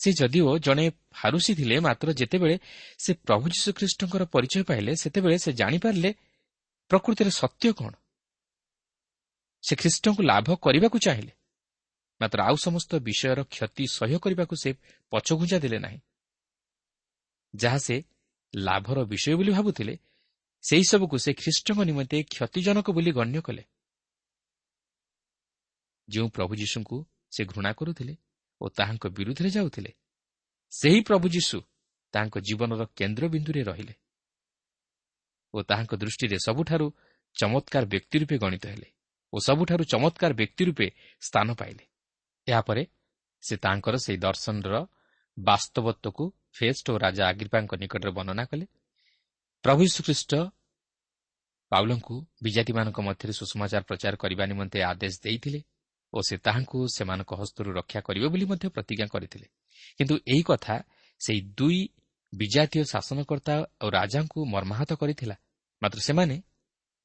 ସେ ଯଦିଓ ଜଣେ ଫାରୁସି ଥିଲେ ମାତ୍ର ଯେତେବେଳେ ସେ ପ୍ରଭୁ ଯୀଶୁଖ୍ରୀଷ୍ଟଙ୍କର ପରିଚୟ ପାଇଲେ ସେତେବେଳେ ସେ ଜାଣିପାରିଲେ ପ୍ରକୃତିରେ ସତ୍ୟ କ'ଣ। ସେ ଖ୍ରୀଷ୍ଟଙ୍କୁ ଲାଭ କରିବାକୁ ଚାହିଁଲେ ମାତ୍ର ଆଉ ସମସ୍ତ ବିଷୟର କ୍ଷତି ସହ୍ୟ କରିବାକୁ ସେ ପଛଘୁଞ୍ଚା ଦେଲେ ନାହିଁ। ଯାହା ସେ ଲାଭର ବିଷୟ ବୋଲି ଭାବୁଥିଲେ ସେହିସବୁକୁ ସେ ଖ୍ରୀଷ୍ଟଙ୍କ ନିମନ୍ତେ କ୍ଷତିଜନକ ବୋଲି ଗଣ୍ୟ କଲେ। ଯେଉଁ ପ୍ରଭୁ ଯୀଶୁଙ୍କୁ ସେ ଘୃଣା କରୁଥିଲେ ଓ ତାହାଙ୍କ ବିରୁଦ୍ଧରେ ଯାଉଥିଲେ ସେହି ପ୍ରଭୁ ଯୀଶୁ ତାଙ୍କ ଜୀବନର କେନ୍ଦ୍ରବିନ୍ଦୁରେ ରହିଲେ ଓ ତାହାଙ୍କ ଦୃଷ୍ଟିରେ ସବୁଠାରୁ ଚମତ୍କାର ବ୍ୟକ୍ତି ରୂପେ ଗଣିତ ହେଲେ ଓ ସବୁଠାରୁ ଚମତ୍କାର ବ୍ୟକ୍ତି ରୂପେ ସ୍ଥାନ ପାଇଲେ। ଏହାପରେ ସେ ତାଙ୍କର ସେହି ଦର୍ଶନର ବାସ୍ତବତ୍ୱକୁ ଫେଷ୍ଟ ଓ ରାଜା ଆଗ୍ରିପାଙ୍କ ନିକଟରେ ବର୍ଣ୍ଣନା କଲେ। ପ୍ରଭୁ ଶ୍ରୀଖ୍ରୀଷ୍ଟ ପାଉଲଙ୍କୁ ବିଜାତିମାନଙ୍କ ମଧ୍ୟରେ ସୁଷମାଚାର ପ୍ରଚାର କରିବା ନିମନ୍ତେ ଆଦେଶ ଦେଇଥିଲେ ଓ ସେ ତାହାଙ୍କୁ ସେମାନଙ୍କ ହସ୍ତରୁ ରକ୍ଷା କରିବେ ବୋଲି ମଧ୍ୟ ପ୍ରତିଜ୍ଞା କରିଥିଲେ। କିନ୍ତୁ ଏହି କଥା ସେହି ଦୁଇ ବିଜାତୀୟ ଶାସନକର୍ତ୍ତା ଓ ରାଜାଙ୍କୁ ମର୍ମାହତ କରିଥିଲା। ମାତ୍ର ସେମାନେ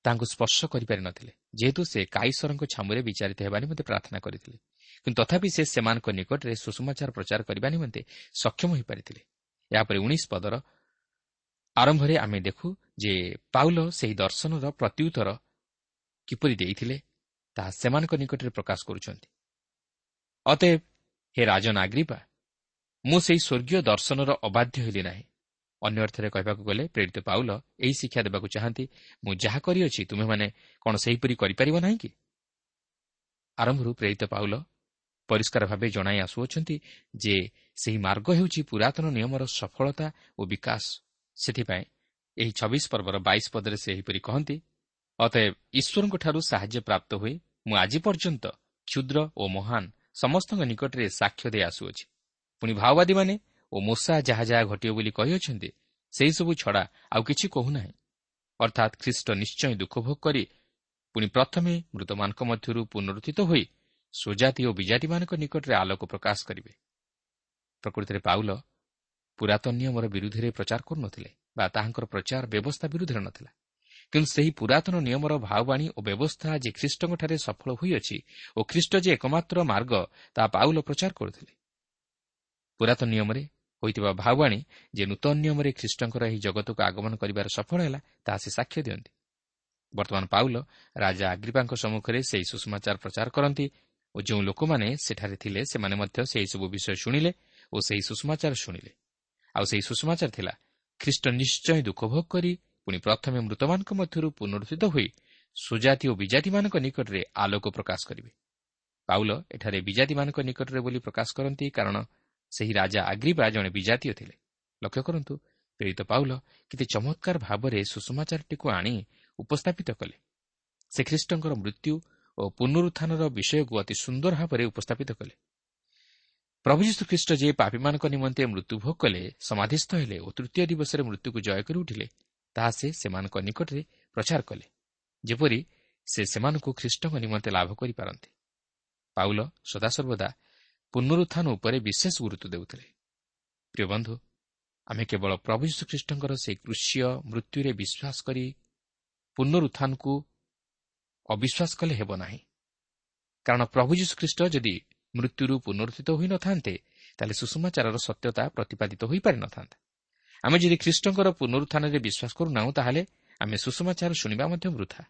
ତାଙ୍କୁ ସ୍ପର୍ଶ କରିପାରିନଥିଲେ ଯେହେତୁ ସେ କାଇଶ୍ୱରଙ୍କ ଛାମୁରେ ବିଚାରିତ ହେବା ନିମନ୍ତେ ପ୍ରାର୍ଥନା କରିଥିଲେ। କିନ୍ତୁ ତଥାପି ସେ ସେମାନଙ୍କ ନିକଟରେ ସୁଷମାଚାର ପ୍ରଚାର କରିବା ନିମନ୍ତେ ସକ୍ଷମ ହୋଇପାରିଥିଲେ। ଏହାପରେ ଉଣେଇଶ ପଦର ଆରମ୍ଭରେ ଆମେ ଦେଖୁ ଯେ ପାଉଲ ସେହି ଦର୍ଶନର ପ୍ରତ୍ୟୁତ୍ତର କିପରି ଦେଇଥିଲେ ତାହା ସେମାନଙ୍କ ନିକଟରେ ପ୍ରକାଶ କରୁଛନ୍ତି। ଅତଏବ ହେ ରାଜନାଗ୍ରିପା ମୁଁ ସେହି ସ୍ୱର୍ଗୀୟ ଦର୍ଶନର ଅବାଧ୍ୟ ହେଲି ନାହିଁ। ଅନ୍ୟ ଅର୍ଥରେ କହିବାକୁ ଗଲେ ପ୍ରେରିତ ପାଉଲ ଏହି ଶିକ୍ଷା ଦେବାକୁ ଚାହାନ୍ତି ମୁଁ ଯାହା କରିଅଛି ତୁମେମାନେ କ'ଣ ସେହିପରି କରିପାରିବ ନାହିଁ କି? ଆରମ୍ଭରୁ ପ୍ରେରିତ ପାଉଲ ପରିଷ୍କାର ଭାବେ ଜଣାଇ ଆସୁଅଛନ୍ତି ଯେ ସେହି ମାର୍ଗ ହେଉଛି ପୁରାତନ ନିୟମର ସଫଳତା ଓ ବିକାଶ। ସେଥିପାଇଁ ଏହି ଛବିଶ ପର୍ବର ବାଇଶ ପଦରେ ସେ ଏହିପରି କହନ୍ତି ଅତଏବ ଈଶ୍ୱରଙ୍କଠାରୁ ସାହାଯ୍ୟ ପ୍ରାପ୍ତ ହୁଏ ମୁଁ ଆଜି ପର୍ଯ୍ୟନ୍ତ କ୍ଷୁଦ୍ର ଓ ମହାନ ସମସ୍ତଙ୍କ ନିକଟରେ ସାକ୍ଷ୍ୟ ଦେଇ ଆସୁଅଛି। ପୁଣି ମାଓବାଦୀମାନେ ଓ ମୂଷା ଯାହା ଯାହା ଘଟିବ ବୋଲି କହିଅଛନ୍ତି ସେହିସବୁ ଛଡ଼ା ଆଉ କିଛି କହୁନାହିଁ। ଅର୍ଥାତ୍ ଖ୍ରୀଷ୍ଟ ନିଶ୍ଚୟ ଦୁଃଖ ଭୋଗ କରି ପୁଣି ପ୍ରଥମେ ମୃତମାନଙ୍କ ମଧ୍ୟରୁ ପୁନରୁଦ୍ଧିତ ହୋଇ ସ୍ୱଜାତି ଓ ବିଜାତିମାନଙ୍କ ନିକଟରେ ଆଲୋକ ପ୍ରକାଶ କରିବେ। ପ୍ରକୃତିରେ ପାଉଲ ପୁରାତନ ନିୟମର ବିରୁଦ୍ଧରେ ପ୍ରଚାର କରୁନଥିଲେ ବା ତାହାଙ୍କର ପ୍ରଚାର ବ୍ୟବସ୍ଥା ବିରୁଦ୍ଧରେ ନଥିଲା। କିନ୍ତୁ ସେହି ପୁରାତନ ନିୟମର ଭାବବାଣୀ ଓ ବ୍ୟବସ୍ଥା ଯେ ଖ୍ରୀଷ୍ଟଙ୍କଠାରେ ସଫଳ ହୋଇଅଛି ଓ ଖ୍ରୀଷ୍ଟ ଯେ ଏକମାତ୍ର ମାର୍ଗ ତାହା ପାଉଲ ପ୍ରଚାର କରୁଥିଲେ। ପୁରାତନ ନିୟମରେ ହୋଇଥିବା ଭାବବାଣୀ ଯେ ନୂତନ ନିୟମରେ ଖ୍ରୀଷ୍ଟଙ୍କର ଏହି ଜଗତକୁ ଆଗମନ କରିବାର ସଫଳ ହେଲା ତାହା ସେ ସାକ୍ଷ୍ୟ ଦିଅନ୍ତି। ବର୍ତ୍ତମାନ ପାଉଲ ରାଜା ଆଗ୍ରିପାଙ୍କ ସମ୍ମୁଖରେ ସେହି ସୁଷମାଚାର ପ୍ରଚାର କରନ୍ତି ଓ ଯେଉଁ ଲୋକମାନେ ସେଠାରେ ଥିଲେ ସେମାନେ ମଧ୍ୟ ସେହିସବୁ ବିଷୟ ଶୁଣିଲେ ଓ ସେହି ସୁଷମାଚାର ଶୁଣିଲେ। ଆଉ ସେହି ସୁଷମାଚାର ଥିଲା ଖ୍ରୀଷ୍ଟ ନିଶ୍ଚୟ ଦୁଃଖ ଭୋଗ କରି ପୁଣି ପ୍ରଥମେ ମୃତମାନଙ୍କ ମଧ୍ୟରୁ ପୁନରୁଦ୍ଧିତ ହୋଇ ସୁଜାତି ଓ ବିଜାତିମାନଙ୍କ ନିକଟରେ ଆଲୋକ ପ୍ରକାଶ କରିବେ। ପାଉଲ ଏଠାରେ ବିଜାତିମାନଙ୍କ ନିକଟରେ ବୋଲି ପ୍ରକାଶ କରନ୍ତି କାରଣ ସେହି ରାଜା ଆଗ୍ରିବା ଜଣେ ବିଜାତୀୟ ଥିଲେ। ଲକ୍ଷ୍ୟ କରନ୍ତୁ ପ୍ରେରିତ ପାଉଲ କେତେ ଚମତ୍କାର ଭାବରେ ସୁଷମାଚାରଟିକୁ ଆଣି ଉପସ୍ଥାପିତ କଲେ। ସେ ଖ୍ରୀଷ୍ଟଙ୍କର ମୃତ୍ୟୁ ଓ ପୁନରୁତ୍ଥାନର ବିଷୟକୁ ଅତି ସୁନ୍ଦର ଭାବରେ ଉପସ୍ଥାପିତ କଲେ। ପ୍ରଭୁ ଯୀଶୁଖ୍ରୀଷ୍ଟ ଯେ ପାପୀମାନଙ୍କ ନିମନ୍ତେ ମୃତ୍ୟୁଭୋଗ କଲେ ସମାଧିସ୍ଥ ହେଲେ ଓ ତୃତୀୟ ଦିବସରେ ମୃତ୍ୟୁକୁ ଜୟ କରି ଉଠିଲେ ତାହା ସେ ସେମାନଙ୍କ ନିକଟରେ ପ୍ରଚାର କଲେ ଯେପରି ସେ ସେମାନଙ୍କୁ ଖ୍ରୀଷ୍ଟଙ୍କ ନିମନ୍ତେ ଲାଭ କରିପାରନ୍ତି। ପାଉଲ ସଦାସର୍ବଦା ପୁନରୁତ୍ଥାନ ଉପରେ ବିଶେଷ ଗୁରୁତ୍ୱ ଦେଉଥିଲେ। ପ୍ରିୟ ବନ୍ଧୁ ଆମେ କେବଳ ପ୍ରଭୁ ଯୀଶୁଖ୍ରୀଷ୍ଟଙ୍କର ସେହି କୃଷିୟ ମୃତ୍ୟୁରେ ବିଶ୍ୱାସ କରି ପୁନରୁତ୍ଥାନକୁ ଅବିଶ୍ୱାସ କଲେ ହେବ ନାହିଁ। କାରଣ ପ୍ରଭୁ ଯୀଶୁଖ୍ରୀଷ୍ଟ ଯଦି ମୃତ୍ୟୁରୁ ପୁନରୁଦ୍ଧିତ ହୋଇନଥାନ୍ତେ ତାହେଲେ ସୁଷମାଚାରର ସତ୍ୟତା ପ୍ରତିପାଦିତ ହୋଇପାରିନଥାନ୍ତା ଆମେ ଯଦି ଖ୍ରୀଷ୍ଟଙ୍କର ପୁନରୁତ୍ଥାନରେ ବିଶ୍ୱାସ କରୁନାହୁଁ ତାହେଲେ ଆମେ ସୁଷମାଚାର ଶୁଣିବା ମଧ୍ୟ ବୃଥା।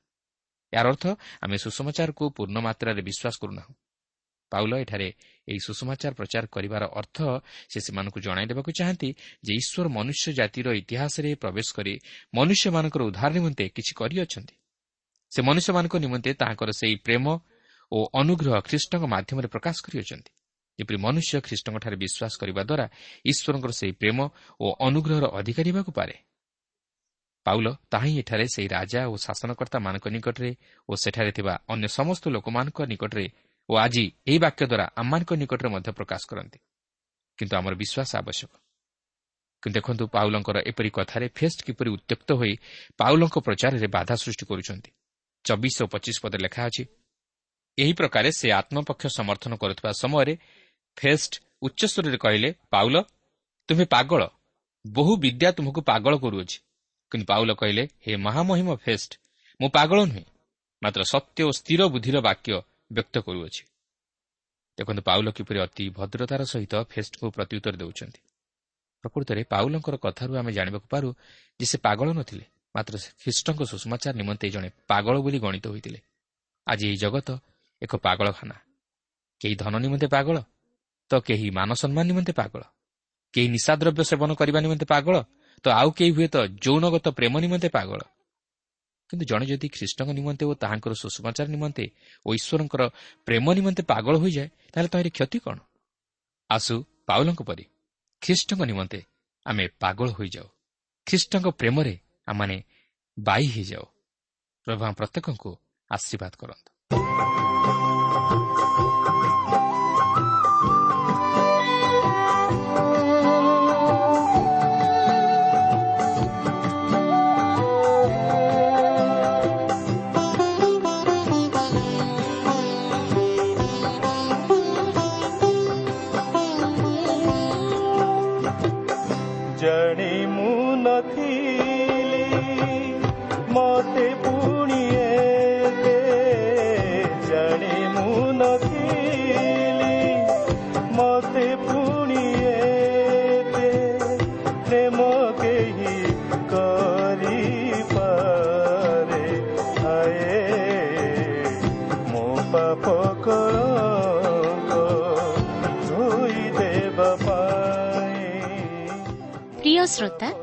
ଏହାର ଅର୍ଥ ଆମେ ସୁଷମାଚାରକୁ ପୂର୍ଣ୍ଣ ମାତ୍ରାରେ ବିଶ୍ୱାସ କରୁନାହୁଁ। ପାଉଲ ଏଠାରେ ଏହି ସୁଷମାଚାର ପ୍ରଚାର କରିବାର ଅର୍ଥ ସେ ସେମାନଙ୍କୁ ଜଣାଇ ଦେବାକୁ ଚାହାନ୍ତି ଯେ ଈଶ୍ୱର ମନୁଷ୍ୟ ଜାତିର ଇତିହାସରେ ପ୍ରବେଶ କରି ମନୁଷ୍ୟମାନଙ୍କର ଉଦ୍ଧାର ନିମନ୍ତେ କିଛି କରିଅଛନ୍ତି। ସେ ମନୁଷ୍ୟମାନଙ୍କ ନିମନ୍ତେ ତାହାଙ୍କର ସେହି ପ୍ରେମ ଓ ଅନୁଗ୍ରହ ଖ୍ରୀଷ୍ଟଙ୍କ ମାଧ୍ୟମରେ ପ୍ରକାଶ କରିଅଛନ୍ତି। ଯେପରି ମନୁଷ୍ୟ ଖ୍ରୀଷ୍ଟଙ୍କଠାରେ ବିଶ୍ୱାସ କରିବା ଦ୍ୱାରା ଈଶ୍ୱରଙ୍କର ସେହି ପ୍ରେମ ଓ ଅନୁଗ୍ରହର ଅଧିକାରୀ ହେବାକୁ ପାରେ। ପାଉଲ ତାହା ହିଁ ଏଠାରେ ସେହି ରାଜା ଓ ଶାସନକର୍ତ୍ତାମାନଙ୍କ ନିକଟରେ ଓ ସେଠାରେ ଥିବା ଅନ୍ୟ ସମସ୍ତ ଲୋକମାନଙ୍କ ନିକଟରେ ଓ ଆଜି ଏହି ବାକ୍ୟ ଦ୍ୱାରା ଆମମାନଙ୍କ ନିକଟରେ ମଧ୍ୟ ପ୍ରକାଶ କରନ୍ତି। କିନ୍ତୁ ଆମର ବିଶ୍ୱାସ ଆବଶ୍ୟକ। କିନ୍ତୁ ଦେଖନ୍ତୁ ପାଉଲଙ୍କର ଏପରି କଥାରେ ଫେଷ୍ଟ କିପରି ଉତ୍ତ୍ୟକ୍ତ ହୋଇ ପାଉଲଙ୍କ ପ୍ରଚାରରେ ବାଧା ସୃଷ୍ଟି କରୁଛନ୍ତି। ଚବିଶ ଓ ପଚିଶ ପଦରେ ଲେଖା ଅଛି ଏହି ପ୍ରକାରେ ସେ ଆତ୍ମପକ୍ଷ ସମର୍ଥନ କରୁଥିବା ସମୟରେ ଫେଷ୍ଟ ଉଚ୍ଚସ୍ୱରରେ କହିଲେ ପାଉଲ ତୁମେ ପାଗଳ ବହୁ ବିଦ୍ୟା ତୁମକୁ ପାଗଳ କରୁଅଛି କିନ୍ତୁ ପାଉଲ କହିଲେ ହେ ମହାମହିମ ଫେଷ୍ଟ ମୁଁ ପାଗଳ ନୁହେଁ ମାତ୍ର ସତ୍ୟ ଓ ସ୍ଥିର ବୁଦ୍ଧିର ବାକ୍ୟ ବ୍ୟକ୍ତ କରୁଅଛି ଦେଖନ୍ତୁ ପାଉଲ କିପରି ଅତି ଭଦ୍ରତାର ସହିତ ଫେଷ୍ଟକୁ ପ୍ରତ୍ୟୁତ୍ତର ଦେଉଛନ୍ତି। ପ୍ରକୃତରେ ପାଉଲଙ୍କର କଥାରୁ ଆମେ ଜାଣିବାକୁ ପାରୁ ଯେ ସେ ପାଗଳ ନଥିଲେ। ମାତ୍ର ଖ୍ରୀଷ୍ଟଙ୍କ ସୁଷମାଚାର ନିମନ୍ତେ ଜଣେ ପାଗଳ ବୋଲି ଗଣିତ ହୋଇଥିଲେ। ଆଜି ଏହି ଜଗତ ଏକ ପାଗଳଖାନା। କେହି ଧନ ନିମନ୍ତେ ପାଗଳ ତ କେହି ମାନ ସମ୍ମାନ ନିମନ୍ତେ ପାଗଳ। କେହି ନିଶାଦ୍ରବ୍ୟ ସେବନ କରିବା ନିମନ୍ତେ ପାଗଳ ତ ଆଉ କେହି ହୁଏତ ଯୌନଗତ ପ୍ରେମ ନିମନ୍ତେ ପାଗଳ। କିନ୍ତୁ ଜଣେ ଯଦି ଖ୍ରୀଷ୍ଟଙ୍କ ନିମନ୍ତେ ଓ ତାହାଙ୍କର ସୁଷମାଚାର ନିମନ୍ତେ ଓ ଈଶ୍ୱରଙ୍କର ପ୍ରେମ ନିମନ୍ତେ ପାଗଳ ହୋଇଯାଏ ତାହେଲେ ତହିଁରେ କ୍ଷତି କ'ଣ? ଆସୁ ପାଉଲଙ୍କ ପରି ଖ୍ରୀଷ୍ଟଙ୍କ ନିମନ୍ତେ ଆମେ ପାଗଳ ହୋଇଯାଉ। ଖ୍ରୀଷ୍ଟଙ୍କ ପ୍ରେମରେ ଆମମାନେ ବାଇ ହୋଇଯାଉ ପ୍ରଭୁ ଆମ ପ୍ରତ୍ୟେକଙ୍କୁ ଆଶୀର୍ବାଦ କରନ୍ତୁ જાણે મું નથી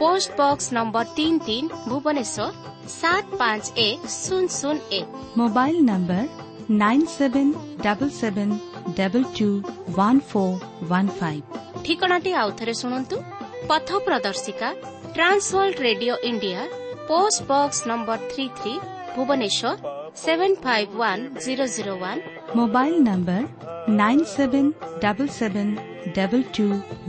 post box number ତିନି ତିନି ଭୁବନେଶ୍ୱର ସାତ ପାଞ୍ଚ ଏକ ଶୂନ ଶୂନ ଏକ mobile number nine seven double seven double two one four one five ଠିକଣାଟି ଆଉଥରେ ଶୁଣନ୍ତୁ ପଥ ପ୍ରଦର୍ଶିକା Trans World Radio India post box number three three Bhubaneswar seven five one zero zero one mobile number nine seven double seven double two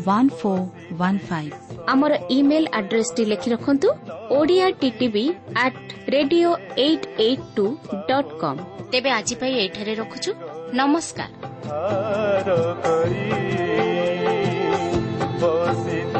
one four one five ଆମର email ଆଡ୍ରେସଟି ଲେଖି ରଖନ୍ତୁ Odia TTV at radio eight eight two dot com ତେବେ ଆଜି ପାଇଁ ଏଇଠାରେ ରଖୁଛୁ। ନମସ୍କାର। ହାର କରି ବସିଥା